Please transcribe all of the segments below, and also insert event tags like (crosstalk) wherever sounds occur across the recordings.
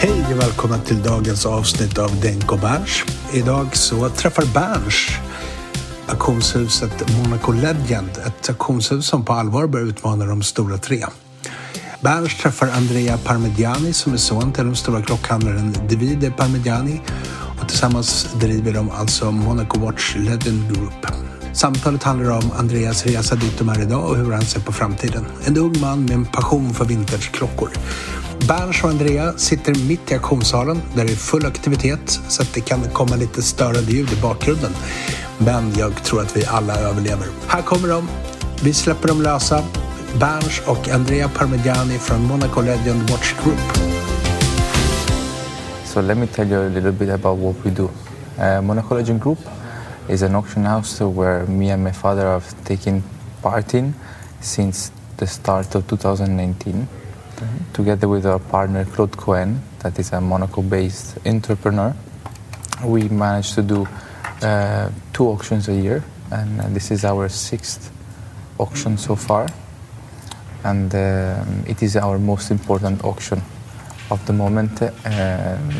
Hej och välkomna till dagens avsnitt av Denk och Berns. Idag så träffar Berns auktionshuset Monaco Legend. Ett auktionshus som på allvar börjar utmana de stora tre. Berns träffar Andrea Parmigiani som är son till den stora klockhandlaren Divide Parmigiani och tillsammans driver de alltså Monaco Watch Legend Group. Samtalet handlar om Andreas resa dit de är idag och hur han ser på framtiden. En ung man med en passion för vintageklockor. Berns och Andrea sitter mitt i auktionssalen där det är full aktivitet så att det kan komma lite störande ljud i bakgrunden. Men jag tror att vi alla överlever. Här kommer de. Vi släpper dem lösa. Berns och Andrea Parmigiani från Monaco Legend Watch Group. So let me tell you a little bit about what we do. Uh, Monaco Legend Group is an auction house where me and my father have taken part in since the start of 2019. Together with our partner Claude Cohen, that is a Monaco-based entrepreneur, we managed to do uh, two auctions a year, and uh, this is our sixth auction so far. And um, it is our most important auction of the moment, um,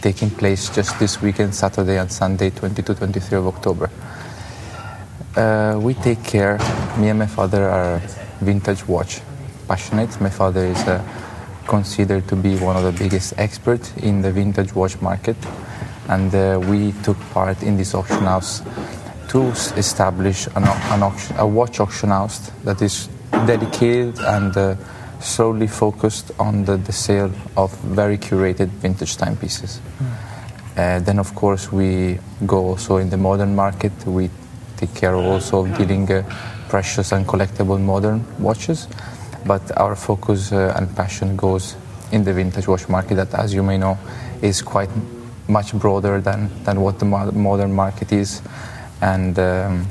taking place just this weekend, Saturday and Sunday, 22-23 of October. Uh, we take care, me and my father are vintage watch passionate. My father is uh, considered to be one of the biggest experts in the vintage watch market. And uh, we took part in this auction house to establish an, an auction, a watch auction house that is dedicated and uh, solely focused on the, the sale of very curated vintage timepieces. Uh, then, of course, we go also in the modern market. We take care also of dealing uh, precious and collectible modern watches. But our focus uh, and passion goes in the vintage watch market that, as you may know, is quite much broader than, than what the modern market is. And um,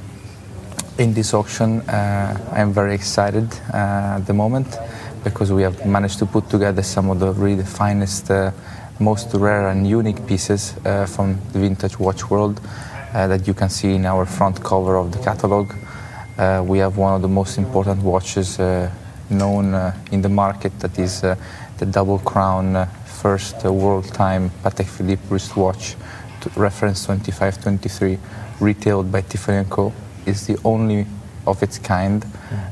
in this auction, uh, I'm very excited uh, at the moment because we have managed to put together some of the really finest, uh, most rare and unique pieces uh, from the vintage watch world uh, that you can see in our front cover of the catalog. We have one of the most important watches known uh, in the market that is uh, the Double Crown uh, first uh, world time Patek Philippe wristwatch, reference 2523, retailed by Tiffany & Co. Is the only of its kind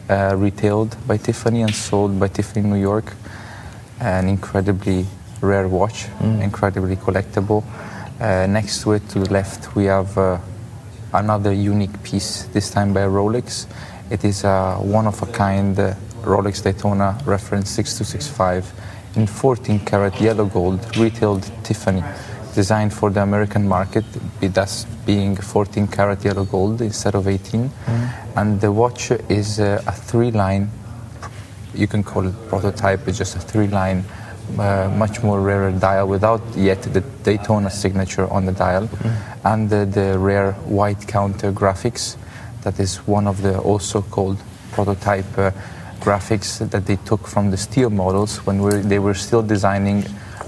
uh, retailed by Tiffany and sold by Tiffany New York. An incredibly rare watch, incredibly collectible. Uh, next to it, to the left, we have uh, another unique piece, this time by Rolex. It is a one of a kind Rolex Daytona reference 6265 in 14 karat yellow gold, retailed Tiffany, designed for the American market, thus being 14 karat yellow gold instead of 18. And the watch is uh, a three line you can call it prototype, it's just a three line, uh, much more rarer dial without yet the Daytona signature on the dial, and the, the rare white counter graphics. That is one of the also called prototype uh, graphics that they took from the steel models when we they were still designing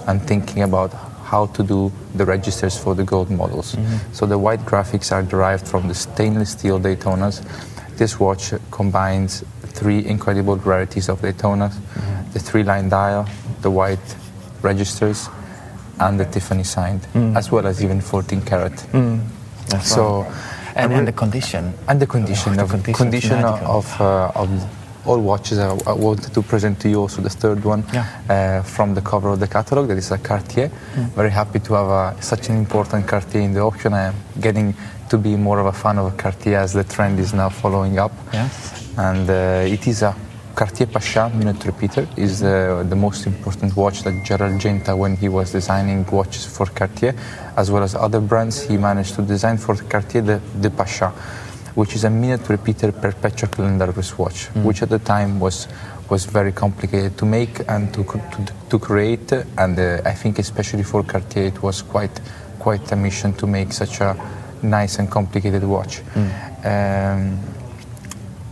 and thinking about how to do the registers for the gold models. So the white graphics are derived from the stainless steel Daytonas this watch combines three incredible rarities of Daytonas mm. the three line dial, the white registers, and the Tiffany signed, mm. as well as even 14 karat. Mm. so, right. and, and, the condition. And the condition oh, of, the condition of, uh, of all watches. I, I, wanted to present to you also the third one yeah. uh, from the cover of the catalog. That is a Cartier. Mm. Very happy to have a, such an important Cartier in the auction. I am getting to be more of a fan of Cartier as the trend is now following up. Yeah. And uh, it is a Cartier Pasha minute repeater is uh, the most important watch that Gerald Genta, when he was designing watches for Cartier, as well as other brands, he managed to design for Cartier the, the Pasha which is a minute repeater perpetual calendar wristwatch, mm. which at the time was was very complicated to make and to to, to create. And uh, I think especially for Cartier, it was quite quite a mission to make such a nice and complicated watch. Mm. Um,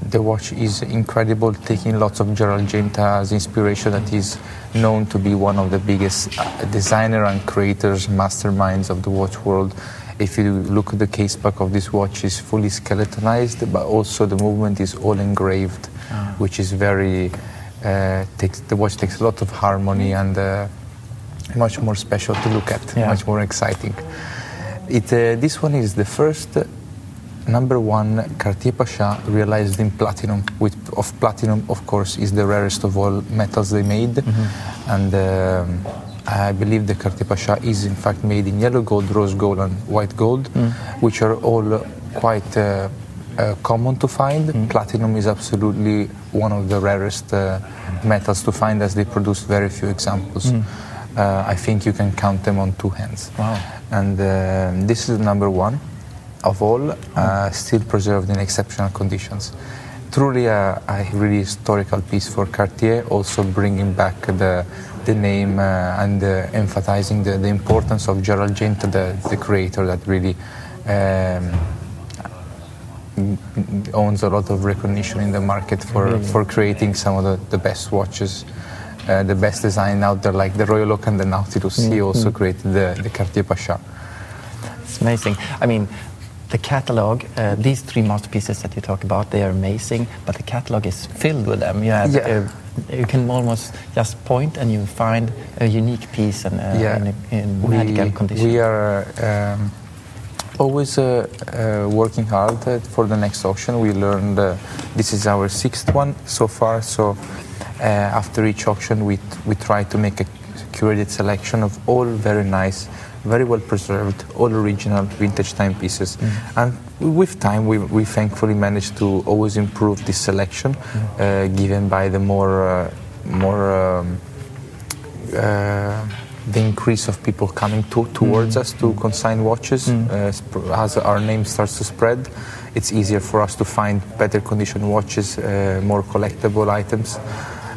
the watch is incredible, taking lots of Gerald Genta as inspiration. That is known to be one of the biggest uh, designer and creators, masterminds of the watch world if you look at the case back of this watch, is fully skeletonized, but also the movement is all engraved, ah. which is very uh, takes the watch takes a lot of harmony and uh, much more special to look at, yeah. much more exciting. It uh, this one is the first number one Cartier Pasha realized in platinum. With of platinum, of course, is the rarest of all metals they made, mm-hmm. and. Um, I believe the Cartier Pasha is in fact made in yellow gold, rose gold, and white gold, mm. which are all quite uh, uh, common to find. Mm. Platinum is absolutely one of the rarest uh, metals to find, as they produce very few examples. Mm. I think you can count them on two hands. Wow. And uh, this is number one of all, uh, still preserved in exceptional conditions truly a, a, really historical piece for Cartier, also bringing back the the name uh, and uh, emphasizing the, the, importance of Gerald Genta, the, the creator that really um, owns a lot of recognition in the market for, for creating some of the, the best watches. Uh, the best design out there, like the Royal Oak and the Nautilus. Mm-hmm. He also created the, the Cartier Pasha. It's amazing. I mean, the catalog, uh, these three masterpieces that you talk about, they are amazing, but the catalog is filled with them. You have yeah. uh, you can almost just point and you find a unique piece and uh, yeah. in, a, in we, medical condition. We are um, always uh, uh, working hard for the next auction. We learned uh, this is our sixth one so far. So uh, after each auction, we we try to make a curated selection of all very nice very well preserved, all original vintage timepieces. Mm. And with time, we, we thankfully managed to always improve this selection, mm. uh, given by the more, uh, more um, uh, the increase of people coming to, towards mm. us to consign watches. Mm. Uh, as our name starts to spread, it's easier for us to find better condition watches, uh, more collectible items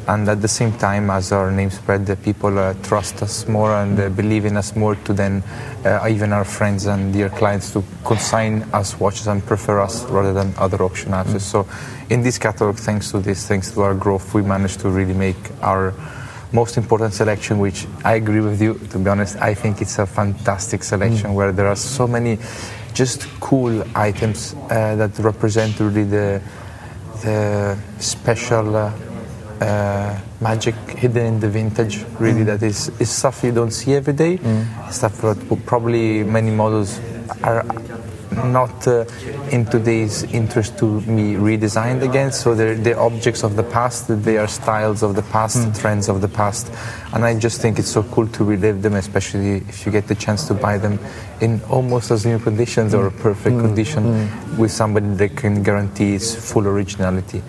and at the same time as our name spread the people uh, trust us more and uh, believe in us more to then uh, even our friends and dear clients to consign us watches and prefer us rather than other auction houses mm. so in this catalog thanks to this thanks to our growth we managed to really make our most important selection which i agree with you to be honest i think it's a fantastic selection mm. where there are so many just cool items uh, that represent really the the special uh, magic hidden in the vintage, really, mm. that is, is stuff you don't see every day. Mm. Stuff that probably many models are not uh, in today's interest to be redesigned again. So they're, they're objects of the past, they are styles of the past, mm. trends of the past. And I just think it's so cool to relive them, especially if you get the chance to buy them in almost as new conditions or perfect mm. condition mm. with somebody that can guarantee its full originality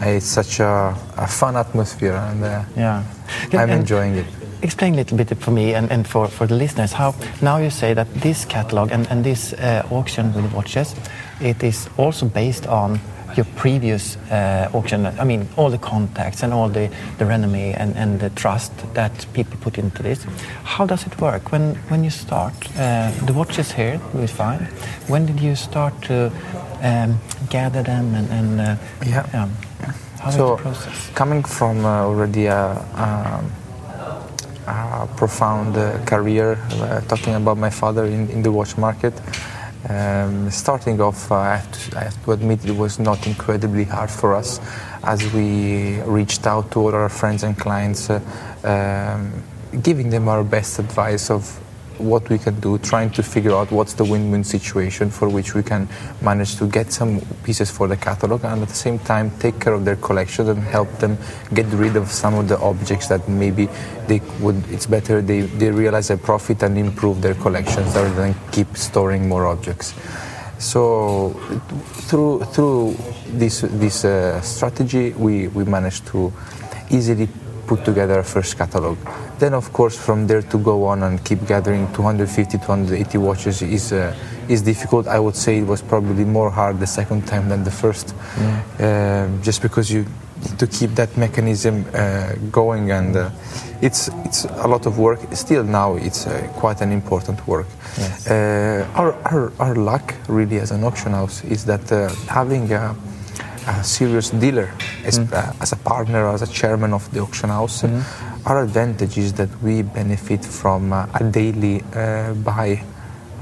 it's such a, a fun atmosphere, and uh, yeah, I'm and enjoying it. Explain a little bit for me and, and for, for the listeners how now you say that this catalog and, and this uh, auction with watches, it is also based on your previous uh, auction. I mean, all the contacts and all the, the renommee and, and the trust that people put into this. How does it work when when you start? Uh, the watches here we find. When did you start to um, gather them and, and uh, yeah. Um, how so? Coming from uh, already a, a, a profound uh, career, uh, talking about my father in, in the watch market, Um, starting off, uh, I, have to, I, have to, admit it was not incredibly hard for us as we reached out to all our friends and clients, uh, um, giving them our best advice of what we can do, trying to figure out what's the win-win situation for which we can manage to get some pieces for the catalog and at the same time take care of their collection and help them get rid of some of the objects that maybe they would it's better they, they realize a profit and improve their collections rather than keep storing more objects. So through through this this uh, strategy we, we managed to easily put together a first catalog. Then, of course, from there to go on and keep gathering 250, 280 watches is uh, is difficult. I would say it was probably more hard the second time than the first, mm. uh, just because you to keep that mechanism uh, going and uh, it's it's a lot of work still now it's uh, quite an important work yes. Uh, our, our, our luck really as an auction house is that uh, having a, a serious dealer as, mm. uh, as, a partner, as a chairman of the auction house. Mm. Our advantage is that we benefit from uh, a daily uh, buy,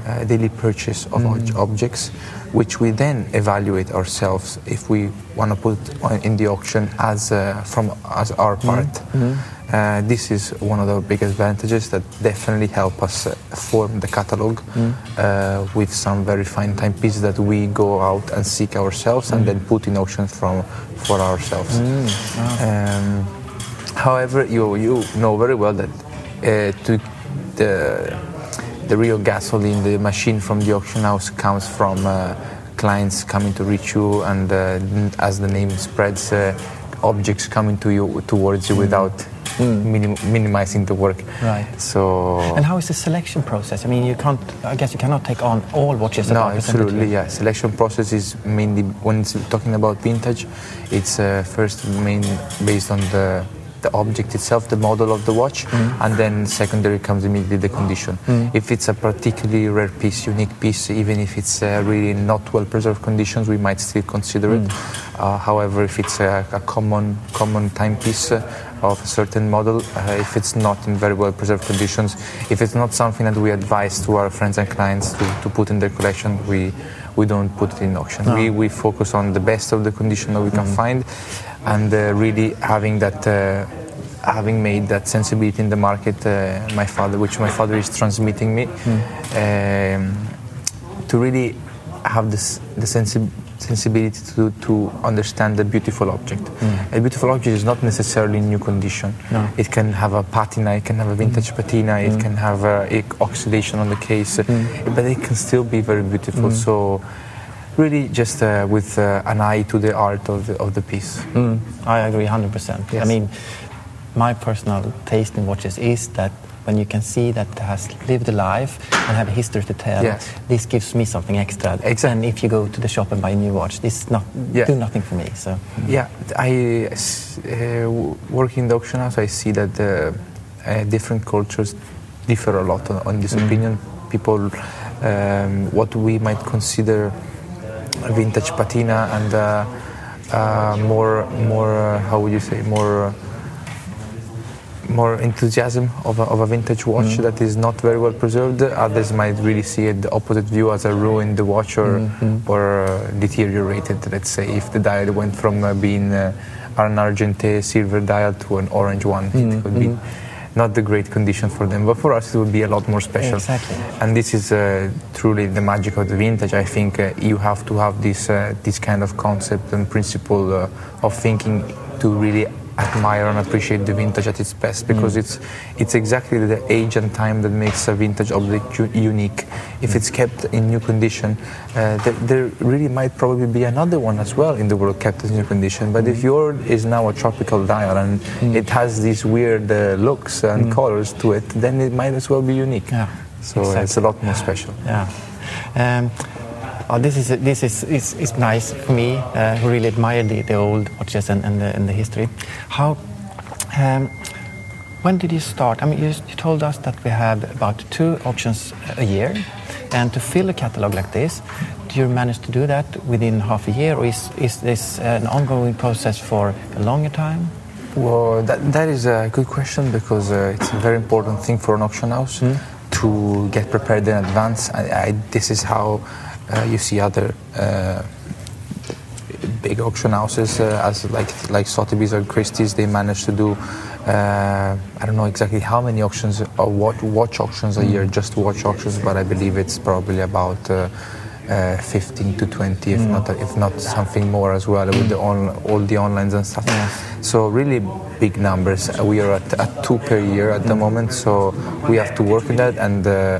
uh, daily purchase of mm. objects, which we then evaluate ourselves if we want to put in the auction as uh, from as our part. Uh, this is one of the big advantages that definitely help us uh, form the catalog mm. uh, with some very fine timepieces that we go out and seek ourselves mm. and then put in auction from for ourselves. Mm. Um, however, you you know very well that uh, to the the real gasoline, the machine from the auction house comes from uh, clients coming to reach you, and uh, as the name spreads, objects coming to you towards you mm. without mm. minim minimizing the work. Right. So. And how is the selection process? I mean, you can't. I guess you cannot take on all watches. No, absolutely. Yeah. Selection process is mainly when it's talking about vintage. It's uh, first main based on the the object itself, the model of the watch, mm. and then secondary comes immediately the condition. Mm. If it's a particularly rare piece, unique piece, even if it's uh, really not well preserved conditions, we might still consider mm. it. Uh, however, if it's a, a common common timepiece uh, of a certain model, uh, if it's not in very well preserved conditions, if it's not something that we advise to our friends and clients to, to put in their collection, we we don't put it in auction. No. We, we focus on the best of the condition that we can mm. find and uh, really having that uh, having made that sensibility in the market uh, my father which my father is transmitting me mm. um, to really have this the sensi- sensibility to, to understand the beautiful object. Mm. A beautiful object is not necessarily in new condition. No. It can have a patina, it can have a vintage mm. patina, it mm. can have a, a oxidation on the case, mm. but it can still be very beautiful. Mm. So really just uh, with uh, an eye to the art of the, of the piece. Mm, I agree 100%. Yes. I mean, my personal taste in watches is that when you can see that has lived a life and have a history to tell, yes. this gives me something extra. Exactly. And if you go to the shop and buy a new watch, this not yeah. do nothing for me. So yeah, I uh, work in the auction house. I see that uh, uh, different cultures differ a lot on, on this mm. opinion. People, um, what we might consider vintage patina and uh, uh, more more uh, how would you say more more enthusiasm of a, of a vintage watch mm-hmm. that is not very well preserved. Others might really see it the opposite view as a ruined watch or mm-hmm. or uh, deteriorated. Let's say if the dial went from uh, being uh, an argente silver dial to an orange one, mm-hmm. it would be not the great condition for them, but for us it would be a lot more special. Exactly. And this is uh, truly the magic of the vintage. I think uh, you have to have this uh, this kind of concept and principle uh, of thinking to really admire and appreciate the vintage at its best because mm. it's it's exactly the age and time that makes a vintage object unique. If mm. it's kept in new condition, uh, there, there, really might probably be another one as well in the world kept in new condition. But mm. if yours is now a tropical dial and mm. it has these weird uh, looks and mm. colors to it, then it might as well be unique. Yeah, so exactly. it's a lot more special. Yeah. Um, Oh, this is this is, is, is nice for me, uh, who really admire the, the old watches and, and, the, and the history. How, um, when did you start? I mean, you, you, told us that we have about two auctions a year, and to fill a catalog like this, do you manage to do that within half a year, or is, is this an ongoing process for a longer time? Well, that, that is a good question because uh, it's a very important thing for an auction house mm. to get prepared in advance. I, I, this is how you see other uh, big auction houses uh, as like like Sotheby's or Christie's. They manage to do uh, I don't know exactly how many auctions or what watch auctions a year, just watch auctions, but I believe it's probably about. Uh, uh, 15 to 20, if mm. not if not something more as well, with the on, all the onlines and stuff. So really big numbers. We are at, at two per year at the mm. moment, so we have to work on that and uh,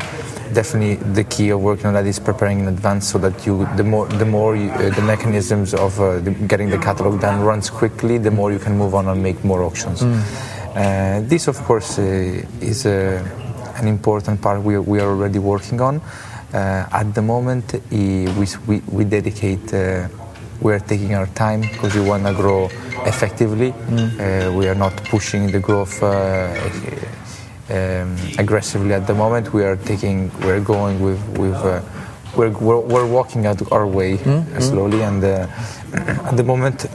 definitely the key of working on that is preparing in advance so that you the more the more you, uh, the mechanisms of uh, the, getting the catalog done runs quickly the more you can move on and make more auctions mm. uh, this of course uh, is uh, an important part we, we are already working on uh, at the moment we, we, we dedicate we are taking our time because we want to grow effectively. Mm. we are not pushing the growth um, aggressively at the moment. We are taking, we're going with, with uh, we're, we're, we're, walking out our way mm-hmm. slowly, and uh, at the moment,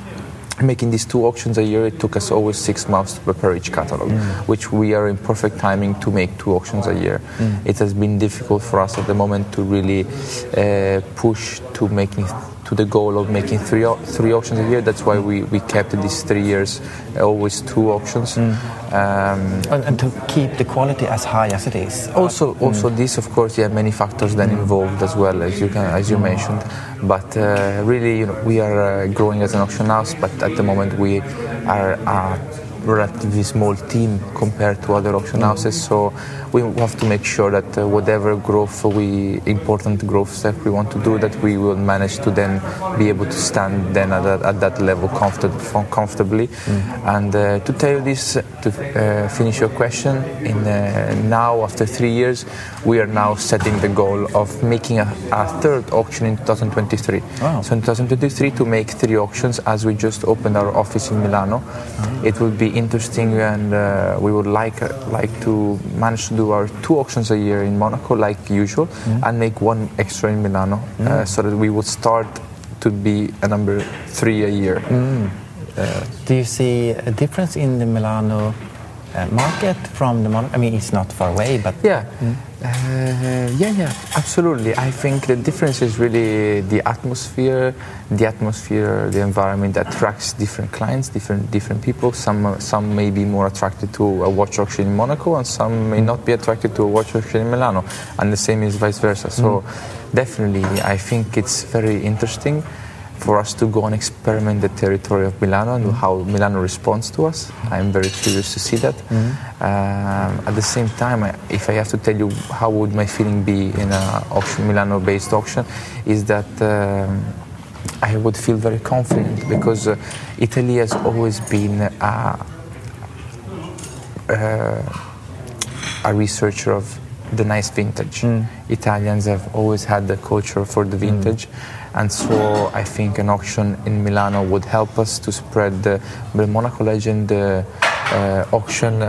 (coughs) making these two auctions a year, it took us always six months to prepare each catalog, mm. which we are in perfect timing to make two auctions a year. Mm. It has been difficult for us at the moment to really uh, push to making to the goal of making three three auctions a year. That's why we, we kept these three years always two auctions. Mm. Um, and, and, to keep the quality as high as it is. Also, uh, also mm. this, of course, yeah, many factors then involved as well as you can, as you mentioned. But uh, really, you know, we are uh, growing as an auction house. But at the moment, we are uh, relatively small team compared to other auction houses. So we have to make sure that uh, whatever growth we important growth step we want to do, that we will manage to then be able to stand then at that, at that level comfort, comfortably. Mm. And uh, to tell this, to uh, finish your question, in uh, now after three years, we are now setting the goal of making a, a third auction in 2023. Wow. So in 2023 to make three auctions as we just opened our office in Milano. Mm. It will be interesting, and uh, we would like uh, like to manage to do our two auctions a year in Monaco, like usual, mm. and make one extra in Milano, uh, so that we would start to be a number three a year. Mm. Uh, do you see a difference in the Milano uh, market from the Monaco? I mean, it's not far away, but yeah. Mm. Uh, yeah, yeah, absolutely. I think the difference is really the atmosphere. The atmosphere, the environment attracts different clients, different different people. Some some may be more attracted to a watch auction in Monaco, and some may not be attracted to a watch auction in Milano, and the same is vice versa. So, mm. definitely, I think it's very interesting for us to go and experiment the territory of Milano and mm-hmm. how Milano responds to us. I'm very curious to see that. Mm-hmm. Um, at the same time, if I have to tell you how would my feeling be in an auction, Milano-based auction, is that um, I would feel very confident because uh, Italy has always been a, uh, a researcher of the nice vintage. Mm. Italians have always had the culture for the vintage. Mm and so I think an auction in Milano would help us to spread the, the Monaco Legend uh, uh, auction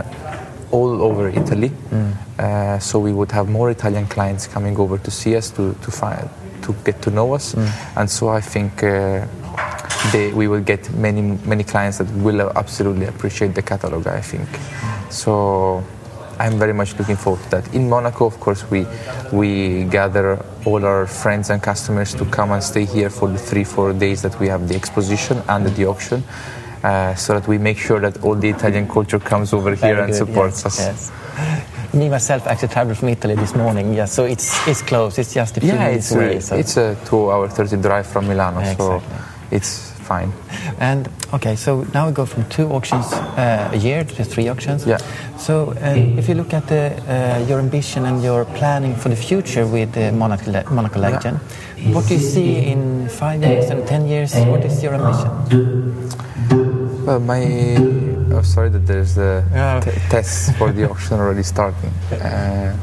all over Italy. Mm. Uh, so we would have more Italian clients coming over to see us to to find to get to know us, mm. and so I think. Uh, they, we will get many many clients that will absolutely appreciate the catalog. I think so. I'm very much looking forward to that. In Monaco, of course, we we gather all our friends and customers to come and stay here for the three four days that we have the exposition and the auction, uh, so that we make sure that all the Italian culture comes over very here and good, supports yes, us. Yes. Me myself actually traveled from Italy this morning. Yeah, so it's it's close. It's just a few yeah, minutes it's away. A, so. It's a two-hour, thirty drive from Milano. Exactly. So it's fine. And okay, so now we go from two auctions uh, a year to three auctions. Yeah. So uh, if you look at the, uh, your ambition and your planning for the future with the Monaco, Le- Monaco Legend, yeah. what do you see in five years and ten years? What is your ambition? Well, my oh, sorry that there's the yeah. tests for the auction already starting. Uh,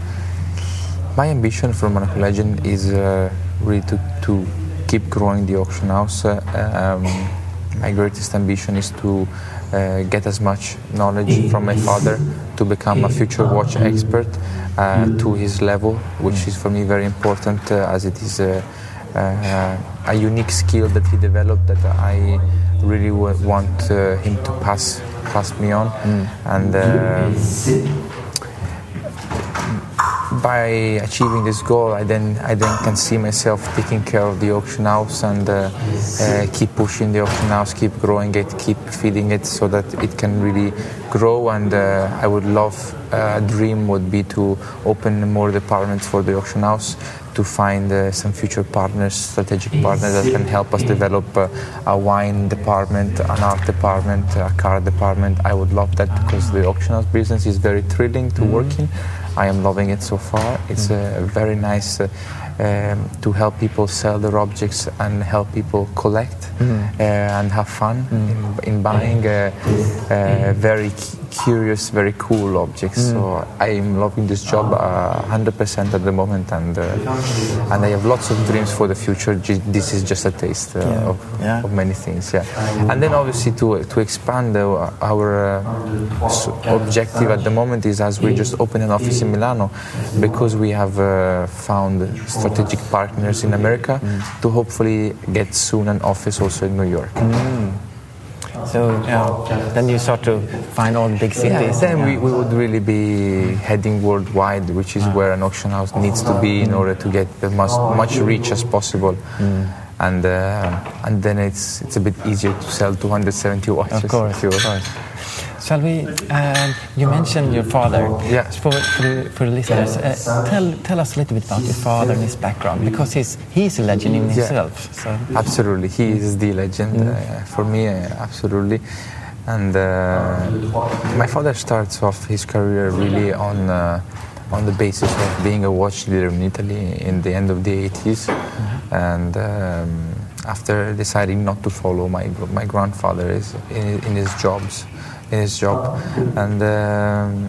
my ambition for Monaco Legend is uh, really to, to keep growing the auction house. Um, my greatest ambition is to uh, get as much knowledge from my father to become a future watch expert uh, to his level, which is for me very important uh, as it is a, uh, a, unique skill that he developed that I really want uh, him to pass pass me on. Mm. And uh, by achieving this goal, I then I then can see myself taking care of the auction house and uh, uh, keep pushing the auction house, keep growing it, keep feeding it, so that it can really grow. And uh, I would love a dream would be to open more departments for the auction house to find uh, some future partners, strategic partners that can help us develop uh, a wine department, an art department, a car department. I would love that because the auction house business is very thrilling to work in. I am loving it so far. It's uh, very nice uh, um, to help people sell their objects and help people collect uh, and have fun in, in buying uh, uh, very cu- curious, very cool objects. So I'm loving this job uh, 100% at the moment, and uh, and I have lots of dreams for the future. This is just a taste uh, Yeah. of, Yeah. of many things. Yeah, and then obviously to to expand uh, our uh, objective at the moment is as we just open an office in Milano, because we have uh, found strategic partners in America to hopefully get soon an office also in New York. So yeah, then you start to find all the big cities. Yeah, then we, we would really be heading worldwide, which is where an auction house needs to be in order to get the most, much reach as possible. And uh, and then it's it's a bit easier to sell 270 watches. Of course, of course. Shall we? Um, you mentioned your father. Yeah. For, for, for the listeners, uh, tell tell us a little bit about your father and his background because he's he's a legend in Yeah. himself. So Absolutely, he is the legend uh, for me. Uh, absolutely, and uh, my father starts off his career really on uh, on the basis of being a watch dealer in Italy in the end of the 80s, and. Um, after deciding not to follow my my grandfather is in, in his jobs, in his job, and um,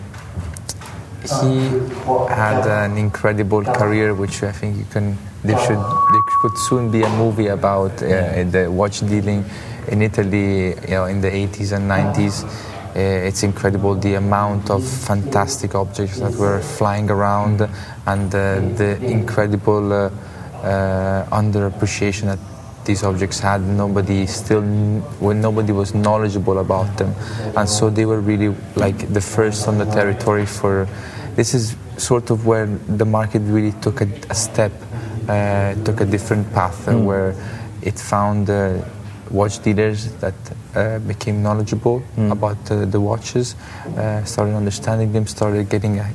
he had an incredible career, which I think you can. There should there could soon be a movie about uh, the watch dealing in Italy, you know, in the 80s and 90s. Uh, it's incredible the amount of fantastic objects that were flying around, and uh, the incredible uh, uh, underappreciation that these objects had. Nobody still, when nobody was knowledgeable about them, and so they were really like the first on the territory for. This is sort of where the market really took a, a step, uh, took a different path, uh, where it found uh, watch dealers that uh, became knowledgeable about uh, the watches, uh, started understanding them, started getting a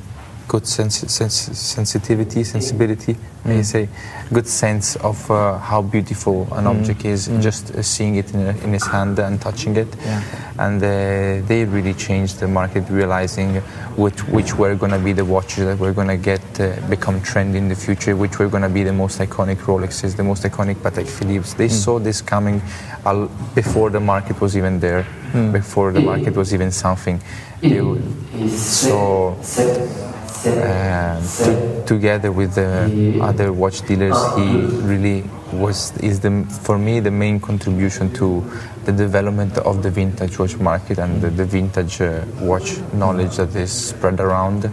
good sensi- sens- sensitivity, sensibility, may say, good sense of uh, how beautiful an object is, just uh, seeing it in, in his hand and touching it. Yeah. And uh, they really changed the market, realizing which, which were going to be the watches that were going to get uh, become trendy in the future, which were going to be the most iconic Rolexes, the most iconic Patek Philippe's. They saw this coming al- before the market was even there, before the market was even something. They w- um, together with the other watch dealers, he really was is the for me the main contribution to the development of the vintage watch market and the, the vintage uh, watch knowledge that is spread around.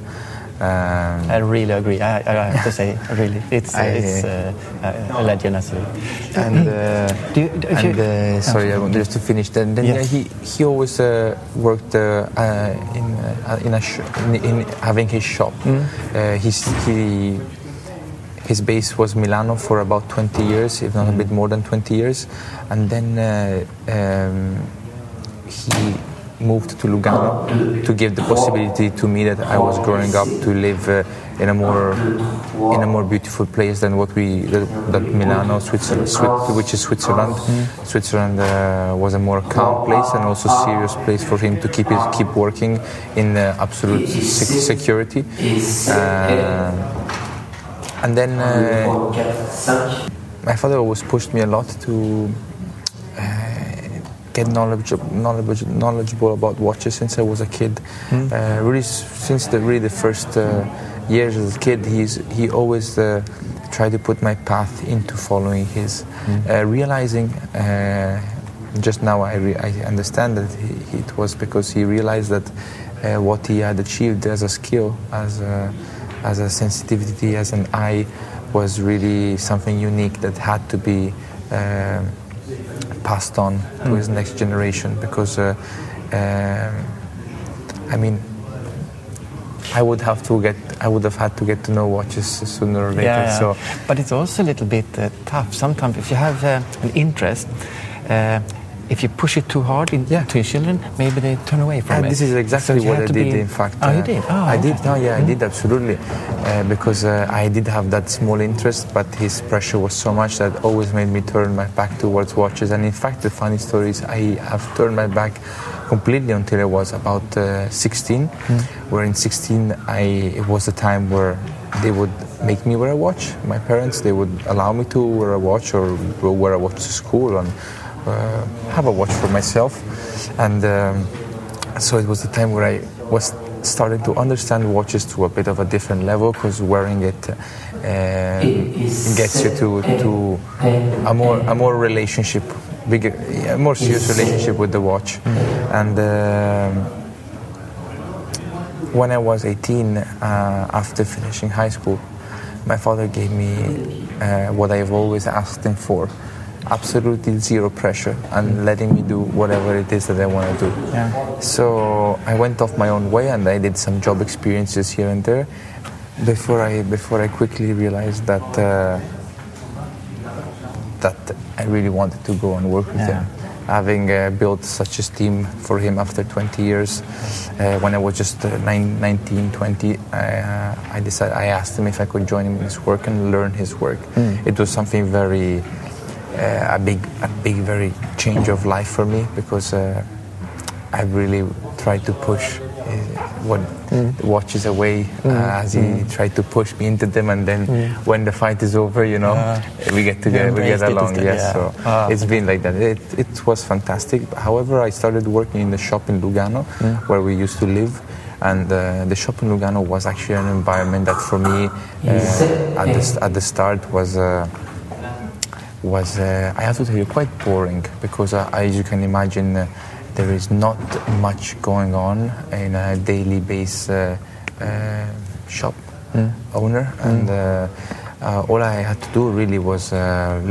Um, I really agree. I, I have to say, (laughs) really, it's I- it's uh, a, a legend as well. and uh, (clears throat) Do you, do and uh, sorry, I want just to finish. Then, then Yes. yeah, he he always uh, worked uh, uh, in uh, in a sh- in, in having his shop. Mm. Uh, he's, he his base was Milano for about 20 years, if not a bit more than 20 years, and then uh, um, he moved to Lugano to give the possibility to me that I was growing up to live uh, in a more in a more beautiful place than what we that, that Milano, Switzerland, which is Switzerland. Switzerland uh, was a more calm place and also serious place for him to keep his, keep working in uh, absolute sec- security. Uh, and then uh, my father always pushed me a lot to get knowledge, knowledge, knowledgeable about watches since I was a kid. Uh, really, since the really the first uh, years as a kid, he's he always uh, tried to put my path into following his, uh, realizing. Uh, just now, I, re- I understand that he, it was because he realized that uh, what he had achieved as a skill, as a, as a sensitivity, as an eye, was really something unique that had to be um, passed on to his next generation. Because, uh, um, I mean, I would have to get, I would have had to get to know watches sooner or later. Yeah, So but it's also a little bit uh, tough. Sometimes if you have uh, an interest, uh, if you push it too hard in, Yeah. to your children, maybe they turn away from And it. this is exactly you what I did. be- In fact, oh, you uh, did. Oh, I did. No, yeah, I Mm. did absolutely, uh, because uh, I did have that small interest, but his pressure was so much that always made me turn my back towards watches. And in fact, the funny story is I have turned my back completely until I was about uh, 16. Where in 16, I it was the time where they would make me wear a watch. My parents they would allow me to wear a watch or wear a watch to school and have a watch for myself. And um, so it was the time where I was starting to understand watches to a bit of a different level because wearing it uh, gets you to, to a more a more relationship, bigger, a more serious relationship with the watch. And um, when I was 18, uh, after finishing high school, my father gave me uh, what I've always asked him for absolutely zero pressure and letting me do whatever it is that I want to do. Yeah. So I went off my own way and I did some job experiences here and there before I, before I quickly realized that, uh, that I really wanted to go and work with Yeah. him having uh, built such a team for him after 20 years. Uh, when I was just uh, nine, 19, 20, I, uh, I decided I asked him if I could join him in his work and learn his work. It was something very uh, a big, a big, very change of life for me because uh, I really tried to push uh, what the watches away uh, as he tried to push me into them, and then when the fight is over, you know, we get together, we get along. Yes, yeah. so Ah, it's been like that. It, it was fantastic. However, I started working in the shop in Lugano, where we used to live. And uh, the shop in Lugano was actually an environment that, for me, uh, at, the, at the start was uh, was, uh, I have to tell you, quite boring because, uh, as you can imagine, uh, there is not much going on in a daily base uh, uh, shop owner, and uh, uh, all I had to do really was uh,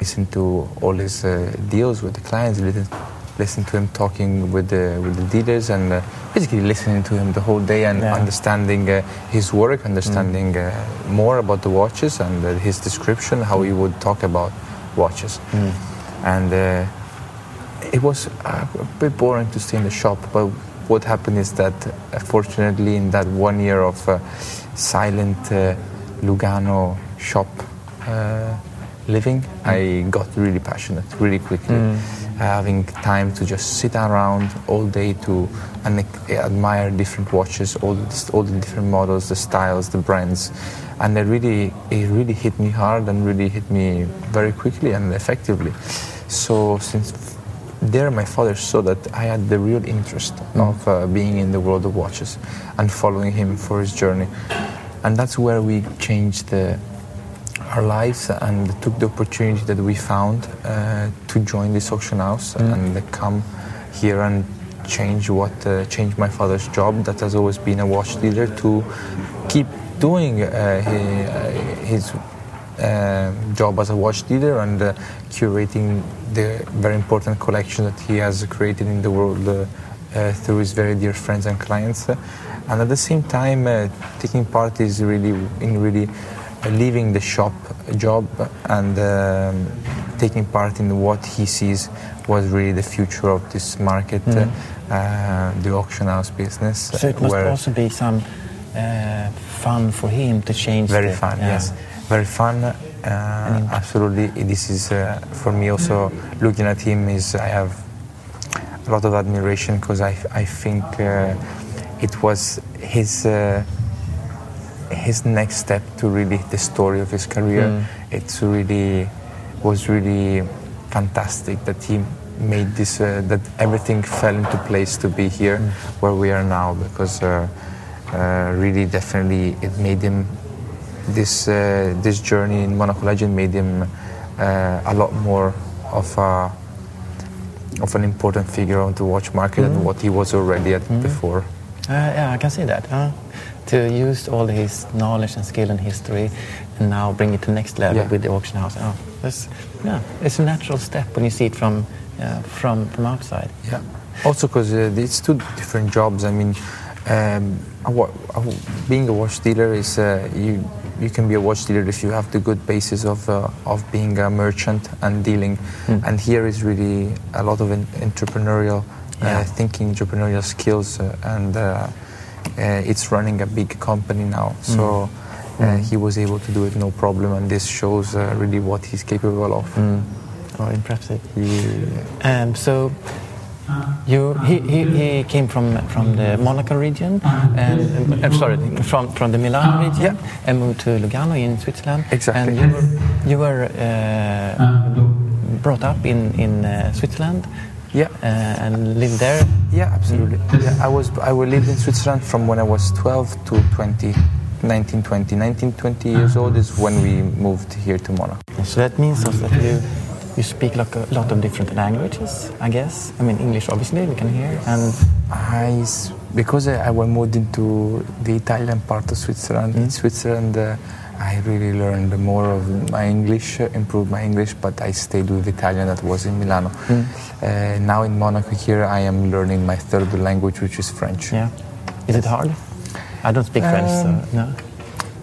Listen to all his uh, deals with the clients, listen, listen to him talking with the with the dealers, and uh, basically listening to him the whole day and Yeah. understanding uh, his work, understanding uh, more about the watches and uh, his description, how he would talk about watches, and. Uh, it was a bit boring to stay in the shop, but what happened is that, uh, fortunately, in that one year of uh, silent uh, Lugano shop living, hmm. I got really passionate really quickly. Hmm. Having time to just sit around all day to admire different watches, all the, all the different models, the styles, the brands, and it really it really hit me hard and really hit me very quickly and effectively. So since there my father saw that I had the real interest hmm. of uh, being in the world of watches and following him for his journey. And that's where we changed the, our lives and took the opportunity that we found uh, to join this auction house and come here and change what uh, change my father's job that has always been a watch dealer to keep doing uh, uh, his uh, job as a watch dealer and uh, curating the very important collection that he has created in the world uh, uh, through his very dear friends and clients. And at the same time, uh, taking part is really in really leaving the shop job and um, taking part in what he sees was really the future of this market, Mm. uh, the auction house business. So it must also be some uh, fun for him to change. very the- fun yeah. yes very fun uh, absolutely this is uh, for me also looking at him is i have a lot of admiration because I, I think uh, it was his uh, his next step to really the story of his career Mm. it's really was really fantastic that he made this uh, that everything fell into place to be here where we are now because uh, uh, really definitely it made him this uh, this journey in Monaco Legend made him uh, a lot more of a of an important figure on the watch market Mm. than what he was already at before. Uh, yeah, I can see that. Huh? To use all his knowledge and skill and history, and now bring it to next level Yeah. with the auction house. Oh, that's, yeah, it's a natural step when you see it from uh, from from outside. Yeah. Also, because uh, it's two different jobs. I mean, um, a wa- a being a watch dealer is uh, you. You can be a watch dealer if you have the good basis of uh, of being a merchant and dealing. Mm. And here is really a lot of en- entrepreneurial Yeah. uh, thinking, entrepreneurial skills, uh, and uh, it's running a big company now. So. Uh, Mm. he was able to do it no problem, and this shows uh, really what he's capable of. Mm. Oh, impressive. Um, so you he, he, he came from from the Monaco region, and uh, I'm sorry, from from the Milan region, and moved to Lugano in Switzerland. Exactly. And you were you were uh, brought up in in uh, Switzerland. Yeah. Uh, and live there. Yeah, absolutely. Yeah, I was I was lived in Switzerland from when I was 12 to 20, 19, 20. 19, 20 years old is when we moved here to Monaco. So that means also that you you speak like a lot of different languages, I guess. I mean English, obviously, we can hear, and I, because I, I was moved into the Italian part of Switzerland. In Switzerland, uh, I really learned more of my English, improved my English, but I stayed with Italian that was in Milano. Uh, now in Monaco here, I am learning my third language, which is French. yeah. Is it hard? I don't speak French, so Um, no.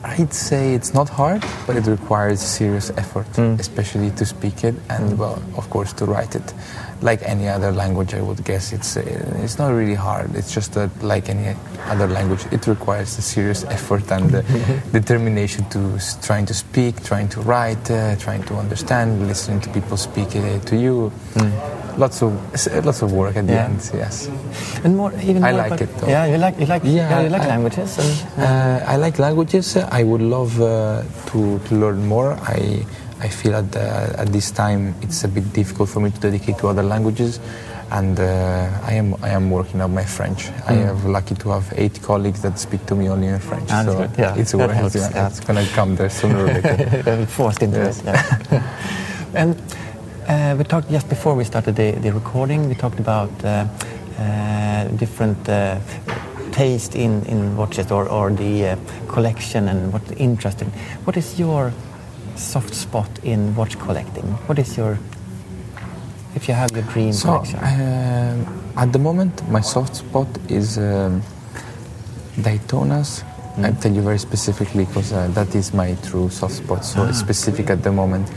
I'd say it's not hard, but it requires serious effort, Mm. especially to speak it and, well, of course, to write it. Like any other language, I would guess it's uh, it's not really hard. It's just that, like any other language, it requires a serious effort and uh, (laughs) determination to trying to speak, trying to write, uh, trying to understand, listening to people speak it to you. Lots of lots of work at the. Yeah. end. Yes. And more, even I more like it, though. Yeah, you like you like yeah, you like I- languages. And, uh, I like languages. I would love uh, to, to learn more. I, I feel at, the, at this time it's a bit difficult for me to dedicate to other languages. And uh, I am I am working on my French. I Mm. am lucky to have eight colleagues that speak to me only in French. Ah, that's so. Yeah, it's, worth- helps, yeah, yeah. it's gonna come there sooner or later. (laughs) forced into Yes. it. Yeah. (laughs) and uh, we talked just before we started the, the recording. We talked about uh, uh, different uh, taste in, in watches or, or the uh, collection and what's interesting. What is your soft spot in watch collecting? What is your if you have your dream So, collection? um, at the moment, my soft spot is um, Daytonas. Mm. I'll tell you very specifically because uh, that is my true soft spot. So it's Ah. specific at the moment.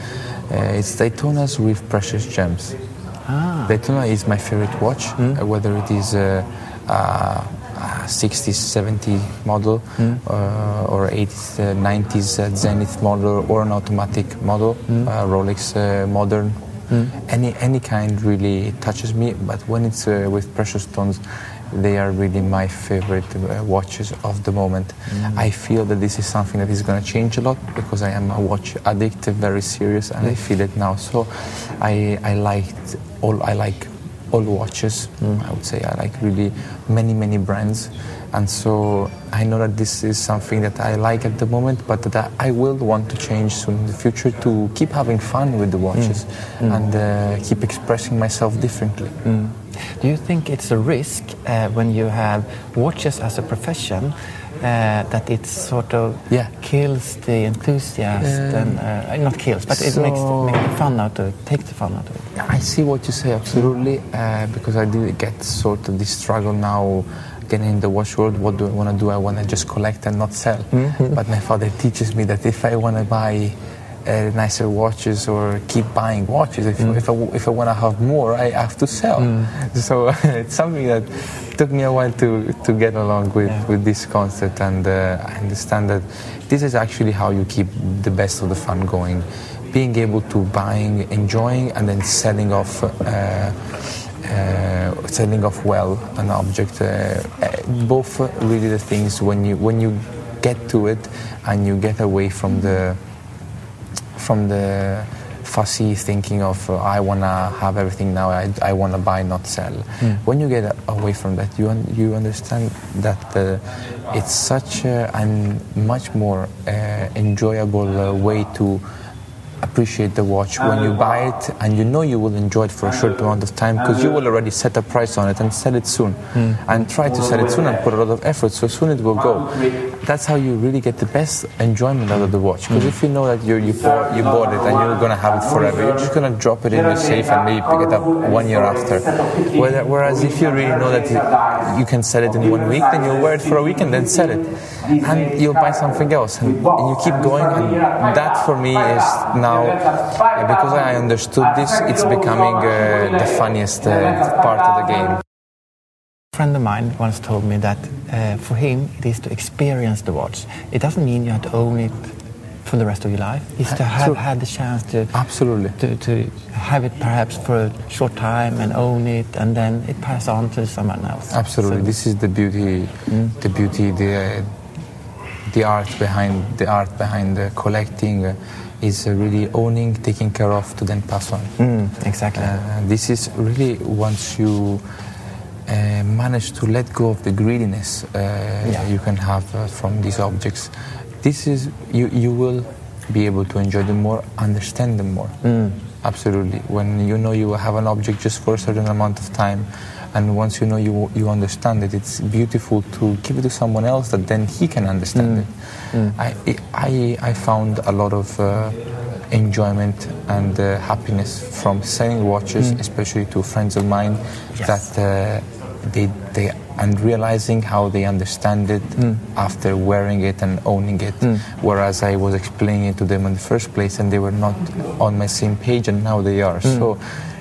Uh, it's Daytonas with precious gems. Ah. Daytona is my favorite watch, Mm. uh, whether it is uh, uh, a 60s, 70 model Mm. uh, or 80s, uh, 90s uh, Zenith model or an automatic model, Mm. uh, Rolex uh, modern. Mm. Any any kind really touches me, but when it's uh, with precious stones, they are really my favorite uh, watches of the moment. Mm. I feel that this is something that is going to change a lot because I am a watch addict, very serious, and I Mm. feel it now. So I I liked all I like all watches. I would say I like really many many brands, and so I know that this is something that I like at the moment, but that I will want to change soon in the future to keep having fun with the watches Mm. and uh, keep expressing myself differently. Mm. Do you think it's a risk uh, when you have watches as a profession uh, that it sort of Yeah. kills the enthusiast Um, and uh, not kills, but it makes, makes the fun out of it, takes the fun out of it. I see what you say absolutely uh, because I did get sort of this struggle now getting in the watch world, what do I want to do? I want to just collect and not sell. Mm-hmm. But my father teaches me that if I want to buy uh, nicer watches or keep buying watches, if, Mm. if I, if I want to have more, I have to sell. So (laughs) it's something that took me a while to, to get along with, Yeah. with this concept, and uh, I understand that this is actually how you keep the best of the fun going. Being able to buying, enjoying, and then selling off. Uh, uh, selling off well an object. Uh, uh, both really the things when you when you get to it and you get away from the from the fussy thinking of uh, I want to have everything now. I, I want to buy, not sell. When you get away from that, you un- you understand that uh, it's such a and much more uh, enjoyable uh, way to appreciate the watch when you buy it and you know you will enjoy it for a short amount of time because you will already set a price on it and sell it soon. Hmm. And try to sell it soon and put a lot of effort so soon it will go. That's how you really get the best enjoyment out of the watch because hmm. if you know that you you bought, you bought it and you're going to have it forever you're just going to drop it in your safe and maybe pick it up one year after. Whereas if you really know that you- you can sell it in one week then you'll wear it for a week and then sell it and you'll buy something else and, and you keep going and that for me is now because I understood this it's becoming uh, the funniest uh, part of the game A friend of mine once told me that uh, for him it is to experience the watch. It doesn't mean you have to own it for the rest of your life. It's to have had the chance to absolutely to, to have it perhaps for a short time and own it, and then it pass on to someone else. Absolutely, So- this is the beauty, the beauty, the the art behind the art behind the collecting uh, is uh, really owning, taking care of, to then pass on. Mm, exactly. Uh, this is really once you uh, manage to let go of the greediness uh, Yeah. you can have uh, from these objects. This is you you will be able to enjoy them more, understand them more. Mm. Absolutely. When you know you have an object just for a certain amount of time, and once you know you, you understand it, it's beautiful to give it to someone else that then he can understand mm. it. Mm. I, I, I found a lot of uh, enjoyment and uh, happiness from selling watches, mm. especially to friends of mine, that uh, they, they and realizing how they understand it after wearing it and owning it. Whereas I was explaining it to them in the first place and they were not on my same page and now they are. So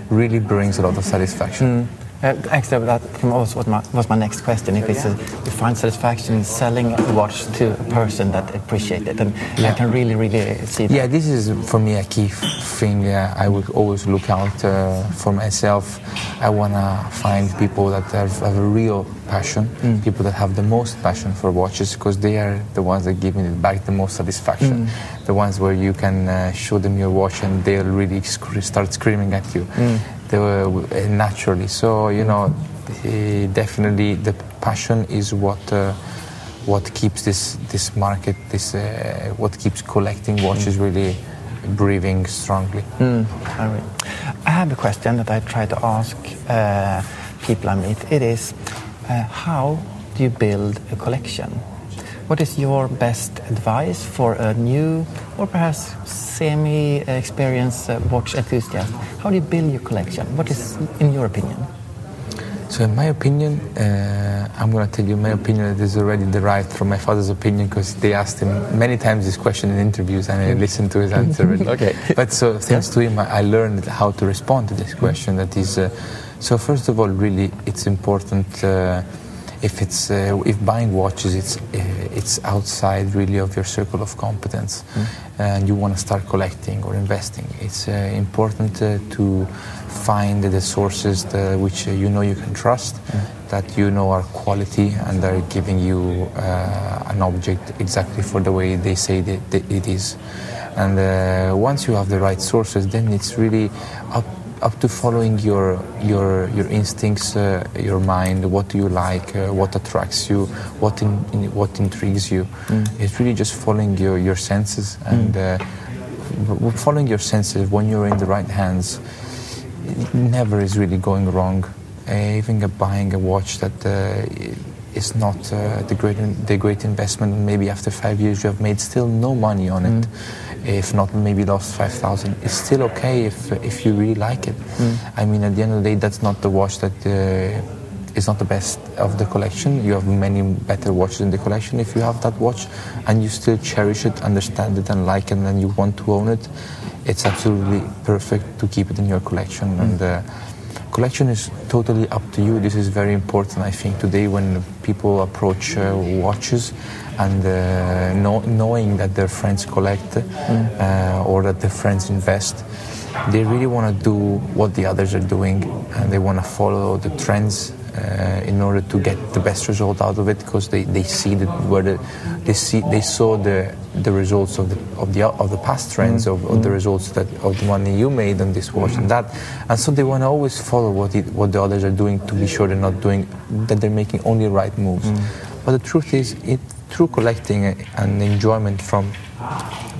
really brings a lot of satisfaction. Uh, actually, that was what my, was my next question. If it's a, you find satisfaction in selling a watch to a person that appreciates it, and I can really, really see that. Yeah, this is for me a key thing. Uh, I will always look out uh, for myself. I want to find people that have, have a real passion, people that have the most passion for watches, because they are the ones that give me back the most satisfaction. The ones where you can uh, show them your watch and they'll really sc- start screaming at you. They were uh, naturally. So you know, eh, definitely the passion is what. Uh, what keeps this this market, this uh, what keeps collecting watches really breathing strongly. Mm, I, I have a question that I try to ask uh, people I meet. It is, uh, how do you build a collection? What is your best advice for a new or perhaps semi-experienced uh, watch enthusiast? How do you build your collection? What is, in your opinion? So, in my opinion, uh, I'm going to tell you my opinion that is already derived from my father's opinion because they asked him many times this question in interviews and I listened to his answer. (laughs) Okay. But so, thanks to him, I I learned how to respond to this question. That is, uh, so first of all, really, it's important. Uh, if it's uh, if buying watches, it's uh, it's outside really of your circle of competence, and you want to start collecting or investing. It's uh, important uh, to find the sources that, which uh, you know you can trust, that you know are quality and are giving you uh, an object exactly for the way they say that, that it is. And uh, once you have the right sources, then it's really up up to following your your your instincts, uh, your mind. What do you like? Uh, what attracts you? What in, in, what intrigues you? It's really just following your your senses and uh, following your senses when you're in the right hands. It never is really going wrong. Uh, even buying a watch that uh, is not uh, the great the great investment. Maybe after five years you have made still no money on it. If not, maybe lost five thousand. It's still okay if if you really like it. I mean, at the end of the day, that's not the watch that uh, is not the best of the collection. You have many better watches in the collection. If you have that watch and you still cherish it, understand it, and like it, and you want to own it, it's absolutely perfect to keep it in your collection. Mm. And uh, collection is totally up to you. This is very important, I think, today when people approach uh, watches and uh, know, knowing that their friends collect mm. or that their friends invest they really want to do what the others are doing and they want to follow the trends uh, in order to get the best result out of it because they, they see that where the, they see they saw the the results of the of the of the past trends mm-hmm. of, of, the results that of the money you made on this watch mm-hmm. and that and so they want to always follow what it, what the others are doing to be sure they're not doing that they're making only right moves mm-hmm. but the truth is it through collecting and enjoyment from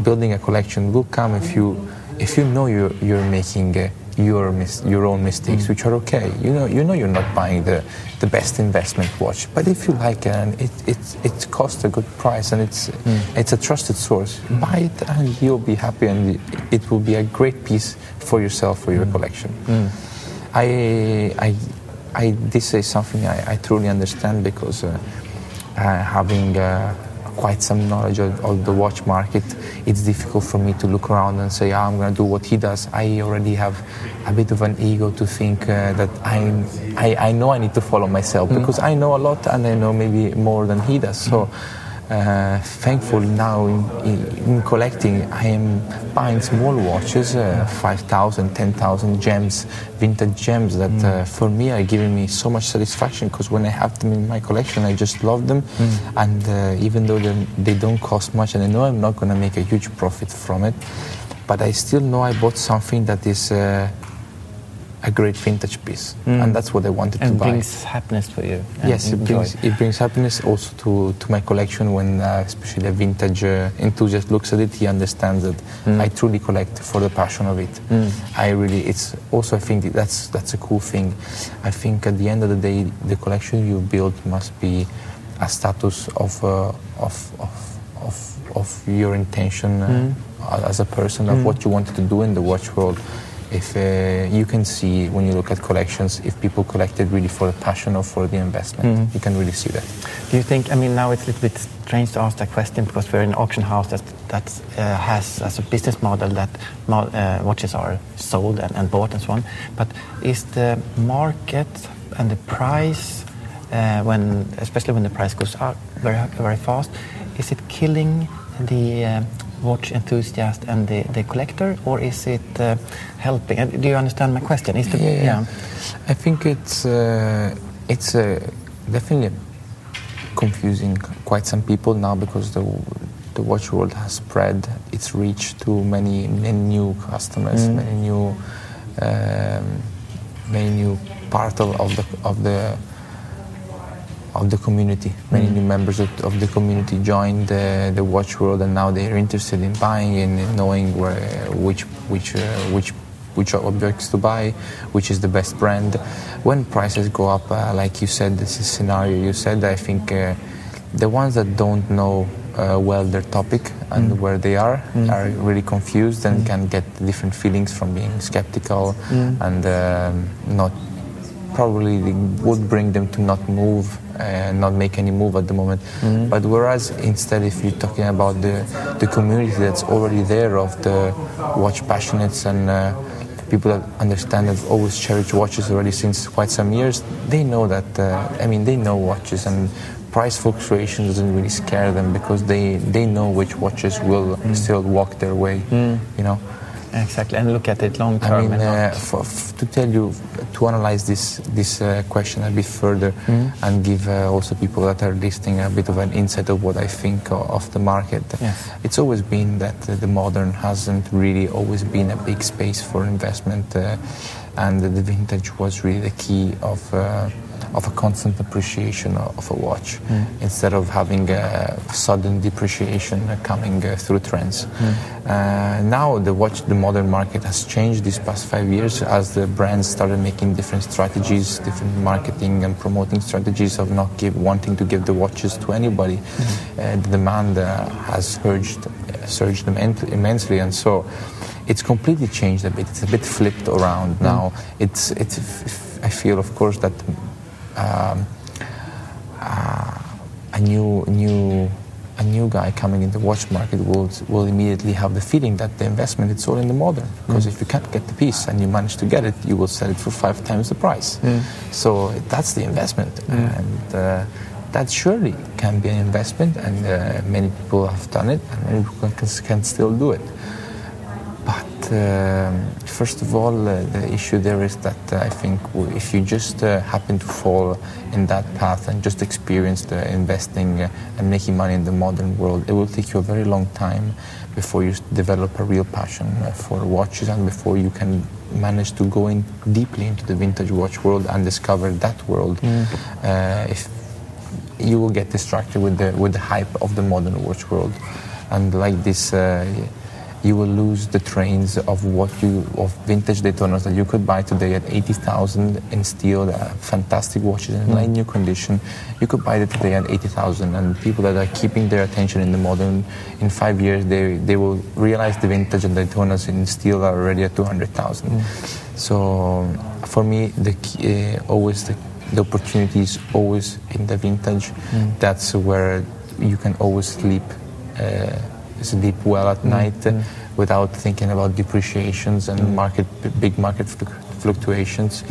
building a collection will come if you if you know you're, you're making uh, your mis- your own mistakes, mm. which are okay, you know you know you're not buying the, the best investment watch. But if you like it and it it, it costs a good price and it's mm. it's a trusted source, buy it and you'll be happy and it will be a great piece for yourself for your mm. collection. Mm. I I I this is something I, I truly understand because uh, having uh, quite some knowledge of, of, the watch market, it's difficult for me to look around and say, oh, I'm going to do what he does. I already have a bit of an ego to think uh, that I, I, I know I need to follow myself mm. because I know a lot and I know maybe more than he does. So. Mm uh, thankful now in, in, in, collecting. I am buying small watches, uh, 5,000, 10,000 gems, vintage gems that mm. uh, for me are giving me so much satisfaction because when I have them in my collection, I just love them. Mm. And uh, even though they don't cost much, and I know I'm not going to make a huge profit from it, but I still know I bought something that is uh, a great vintage piece, mm. and that's what I wanted and to buy. And brings happiness for you. Yes, it brings, it brings happiness also to, to my collection when, uh, especially a vintage uh, enthusiast looks at it, he understands that mm. I truly collect for the passion of it. Mm. I really, it's also I think that's that's a cool thing. I think at the end of the day, the collection you build must be a status of uh, of, of, of of your intention uh, mm. as a person of mm. what you wanted to do in the watch world if uh, you can see when you look at collections if people collected really for the passion or for the investment mm. you can really see that do you think i mean now it's a little bit strange to ask that question because we're in an auction house that that uh, has as a business model that uh, watches are sold and, and, bought and so on but is the market and the price uh, when especially when the price goes up very very fast is it killing the uh, watch enthusiast and the, the collector, or is it uh, helping? Uh, do you understand my question? Is the, yeah, yeah. I think it's uh, it's uh, definitely confusing quite some people now because the the watch world has spread its reach to many many new customers, mm. many new um, many new part of, of the of the of the community. Many mm. new members of, of, the community joined the, the watch world, and now they are interested in buying and knowing where, which which uh, which which objects to buy, which is the best brand. When prices go up, uh, like you said, this is scenario you said. I think uh, the ones that don't know uh, well their topic and mm. where they are mm. are really confused and mm. can get different feelings from being skeptical mm. and um, not probably would bring them to not move and not make any move at the moment. Mm-hmm. But whereas instead, if you're talking about the, the community that's already there of the watch passionates and uh, people that understand have always cherished watches already since quite some years, they know that, uh, I mean, they know watches and price fluctuation doesn't really scare them because they, they know which watches will mm. still walk their way, mm. you know. Exactly, and look at it long term. I mean, uh, for, f- to tell you, to analyze this this uh, question a bit further, mm-hmm. and give uh, also people that are listening a bit of an insight of what I think of the market. Yes. It's always been that the modern hasn't really always been a big space for investment, uh, and the vintage was really the key of uh, of a constant appreciation of a watch mm. instead of having a sudden depreciation coming uh, through trends. Mm. Uh, now the watch, the modern market has changed these past five years as the brands started making different strategies, different marketing and promoting strategies of not give, wanting to give the watches to anybody. Mm. Uh, the demand uh, has surged, surged immensely, and so it's completely changed a bit. It's a bit flipped around now. It's, it's, I feel, of course, that um, uh, a new new a new guy coming in the watch market will will immediately have the feeling that the investment is all in the modern. Because mm. if you can't get the piece and you manage to get it, you will sell it for five times the price. Mm. So that's the investment, mm. and uh, that surely can be an investment, and uh, many people have done it, and many people can, can still do it. But um, first of all, uh, the issue there is that uh, I think if you just uh, happen to fall in that path and just experience the investing uh, and making money in the modern world, it will take you a very long time before you develop a real passion uh, for watches and before you can manage to go in deeply into the vintage watch world and discover that world. Mm. Uh, if you will get distracted with the with the hype of the modern watch world, and like this you will lose the trains of what you of vintage Daytonas that you could buy today at 80,000 in steel, uh, fantastic watches in mm. new condition. You could buy it today at 80,000, and people that are keeping their attention in the modern, in five years they they will realize the vintage and Daytonas in steel are already at 200,000. Mm. So for me, the key, uh, always the, the opportunity is always in the vintage. Mm. That's where you can always sleep. Uh, sleep well at mm. night mm. without thinking about depreciations and mm. market big market fluctuations.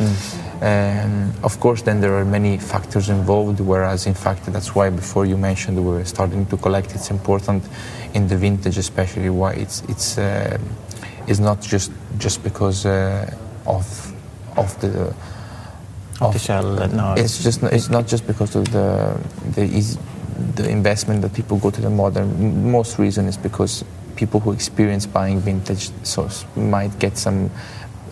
Um, of course, then there are many factors involved. Whereas, in fact, that's why before you mentioned we were starting to collect. It's important in the vintage, especially why it's it's uh, it's not just just because uh, of of the of the shell. No, it's just it's not just because of the the easy, the investment that people go to the modern, most reason is because people who experience buying vintage source might get some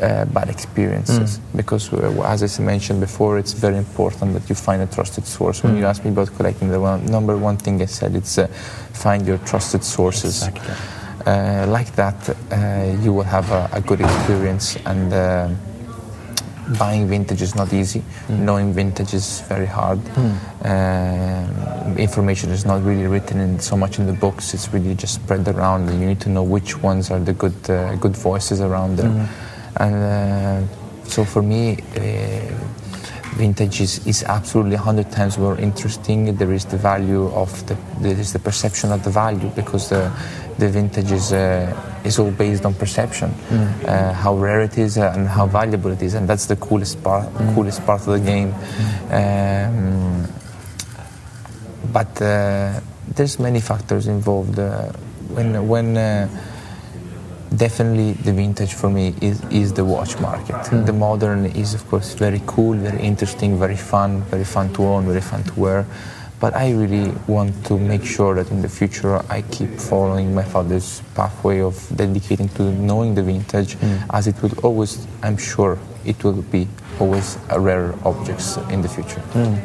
uh, bad experiences mm. because uh, as I mentioned before it's very important that you find a trusted source when mm. you ask me about collecting the one, number one thing I said it's uh, find your trusted sources exactly. Uh, like that uh, you will have a, a, good experience and buying vintage is not easy. Mm. Knowing vintage is very hard. Mm. Information is not really written in so much in the books. It's really just spread around, and you need to know which ones are the good uh, good voices around there. Mm. And uh, so for me. Uh, vintage is, is absolutely 100 times more interesting. There is the value of the, there is the perception of the value because the, the vintage is, uh, is all based on perception, mm. uh, how rare it is and how valuable it is, and that's the coolest part, mm. coolest part of the game. Mm. Um, but uh, there's many factors involved. Uh, when when uh, definitely the vintage for me is, is the watch market. Mm. The modern is of course very cool, very interesting, very fun, very fun to own, very fun to wear. But I really want to make sure that in the future I keep following my father's pathway of dedicating to knowing the vintage, mm. as it will always, I'm sure, it will be always rarer objects in the future. Mm.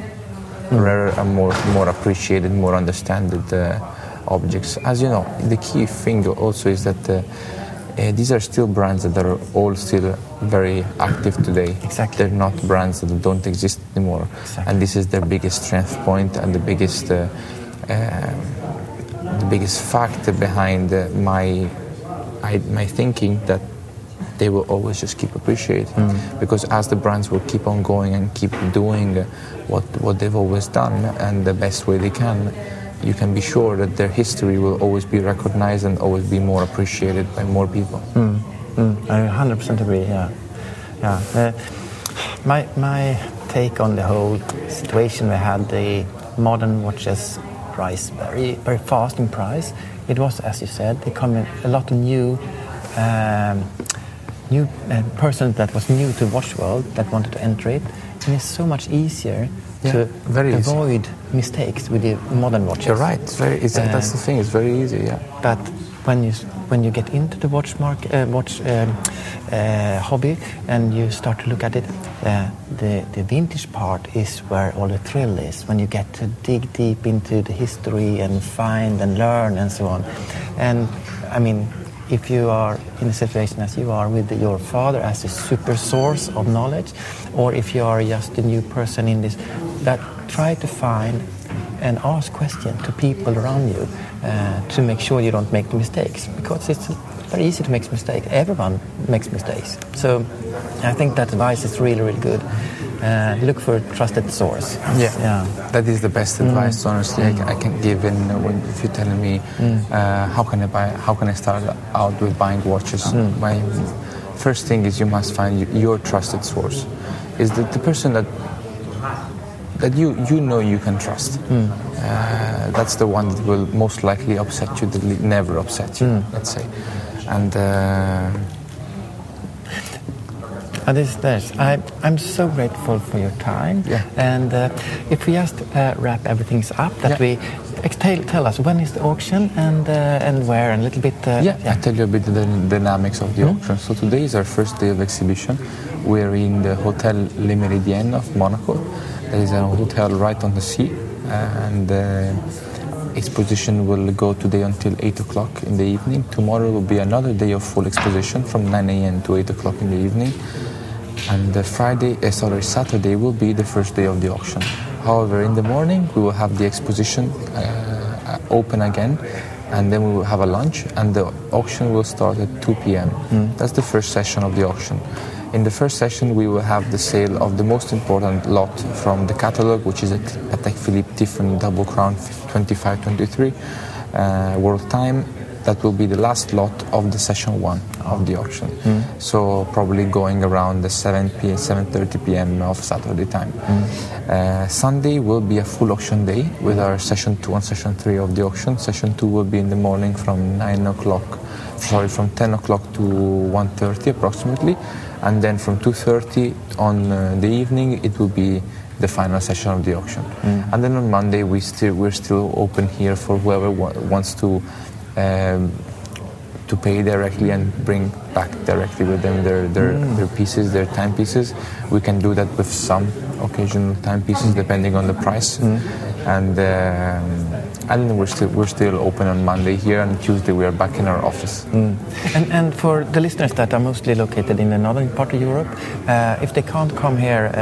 Mm. Rarer and more, more appreciated, more understood uh, objects. As you know, the key thing also is that uh, uh, these are still brands that are all still very active today. Exactly. They're not brands that don't exist anymore. Exactly. And this is their biggest strength point and the biggest, uh, uh, the biggest factor behind uh, my, I, my thinking that they will always just keep appreciating. Mm. Because as the brands will keep on going and keep doing what, what they've always done and the best way they can, you can be sure that their history will always be recognized and always be more appreciated by more people. Mm, mm, I 100% agree. Yeah, yeah. Uh, my my take on the whole situation, we had the modern watches rise very very fast in price. It was, as you said, there come in a lot of new. Um, new uh, person that was new to watch world that wanted to enter it and it's so much easier yeah, to very avoid easy. Mistakes with the modern watches. You're right. It's very, it's, that's the thing. It's very easy. Yeah. But when you when you get into the watch market, uh, watch um, uh, hobby, and you start to look at it, uh, the the vintage part is where all the thrill is. When you get to dig deep into the history and find and learn and so on, and I mean if you are in a situation as you are with your father as a super source of knowledge, or if you are just a new person in this, that try to find and ask questions to people around you uh, to make sure you don't make mistakes because it's very easy to make mistakes. Everyone makes mistakes. So I think that advice is really, really good. uh, look for a trusted source. Yeah. yeah. That is the best advice, honestly, I, can, I can give. In when if you're telling me uh, how can I buy, how can I start out with buying watches? My first thing is you must find your trusted source. Is that the person that that you you know you can trust? Uh, that's the one that will most likely upset you, that will never upset you. Let's say, and. Uh, And this, this. I, I'm so grateful for your time. Yeah. And uh, if we just uh, wrap everything up, that Yeah. we ex- tell, tell us when is the auction and uh, and where and a little bit. Uh, Yeah, I tell you a bit the dynamics of the auction. So today is our first day of exhibition. We're in the Hotel Le Méridien of Monaco. There is a hotel right on the sea, and uh, exposition will go today until 8 o'clock in the evening. Tomorrow will be another day of full exposition from 9 a.m. to 8 o'clock in the evening. And uh, Friday, uh, sorry, Saturday will be the first day of the auction. However, in the morning we will have the exposition uh, open again, and then we will have a lunch, and the auction will start at 2 p.m. That's the first session of the auction. In the first session, we will have the sale of the most important lot from the catalog, which is a Patek Philippe Tiffany Double Crown 2523 uh, World Time. That will be the last lot of the session one of the auction. So probably going around the 7 p.m., 7:30 p.m. of Saturday time. Uh, Sunday will be a full auction day with our session two and session three of the auction. Session two will be in the morning from 9 o'clock, sorry, from 10 o'clock to 1:30 approximately, and then from 2:30 on uh, the evening it will be the final session of the auction. And then on Monday we still we're still open here for whoever wa- wants to. Um, to pay directly and bring back directly with them their, their, their pieces, their timepieces. We can do that with some occasional timepieces depending on the price. And um, and we're still we're still open on Monday here, and Tuesday we are back in our office. And, and for the listeners that are mostly located in the northern part of Europe, uh, if they can't come here uh,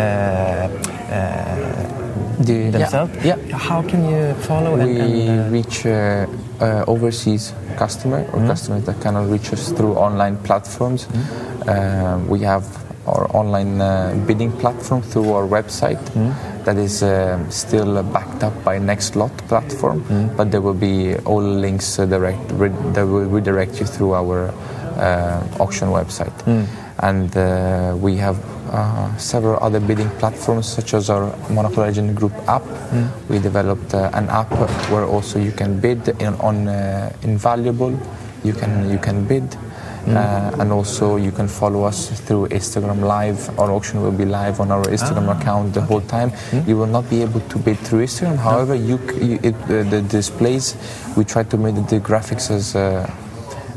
uh, The- themselves, yeah, how can you follow and, we and uh, reach uh, uh, overseas customer or customers that cannot reach us through online platforms. Uh, we have our online uh, bidding platform through our website that is um still backed up by Nextlot platform, but there will be all links uh, direct re- that will redirect you through our uh, auction website. And uh, we have uh, several other bidding platforms, such as our Monaco Legend Group app. We developed uh, an app where also you can bid in, on uh, invaluable. You can you can bid, uh, and also you can follow us through Instagram Live. Our auction will be live on our Instagram account the whole time. You will not be able to bid through Instagram. However, you, you it, uh, the displays we try to make the graphics as. Uh,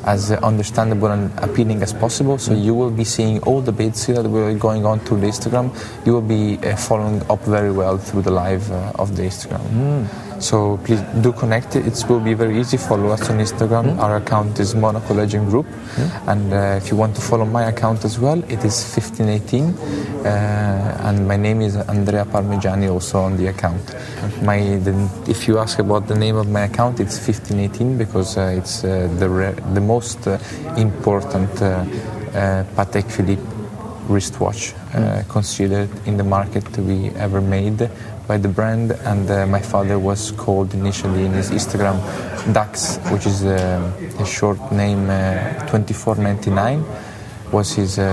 as understandable and appealing as possible. So you will be seeing all the bids that were going on through the Instagram. You will be uh, following up very well through the live uh, of the Instagram. So please do connect. It will be very easy. Follow us on Instagram. Our account is Monaco Legend Group, and uh, if you want to follow my account as well, it is 1518, uh, and my name is Andrea Parmigiani also on the account. My the, if you ask about the name of my account, it's 1518 because uh, it's uh, the re- the most uh, important uh, uh, Patek Philippe wristwatch uh, considered in the market to be ever made by the brand. And uh, my father was called initially in his Instagram Dax, which is uh, a short name, uh, 2499 was his uh,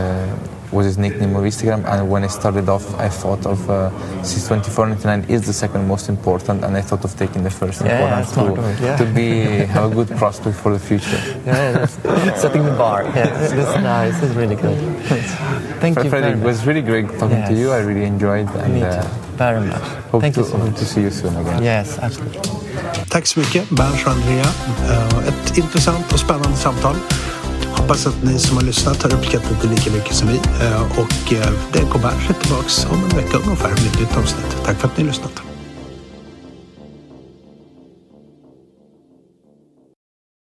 was his nickname of Instagram. And when I started off, I thought of uh, since 2499 is the second most important, and I thought of taking the first Yeah, important smart to, yeah. to be have a good prospect for the future. yeah, (laughs) setting the bar. Yeah, that's nice. That's really good. (laughs) Thank you very Fredrik, it was really great talking to you. I really enjoyed and Me uh, too. Very much. hope, Thank to, you so hope much. to see you soon again. Yes, absolutely. Tack så mycket, Berns och Andrea. Eh, Ett intressant och spännande samtal. Hoppas att ni som har lyssnat har uppskattat det lika mycket som vi. Eh, Och eh, Berns är tillbaka om en vecka ungefär med ett nytt avsnitt. Tack för att ni har lyssnat.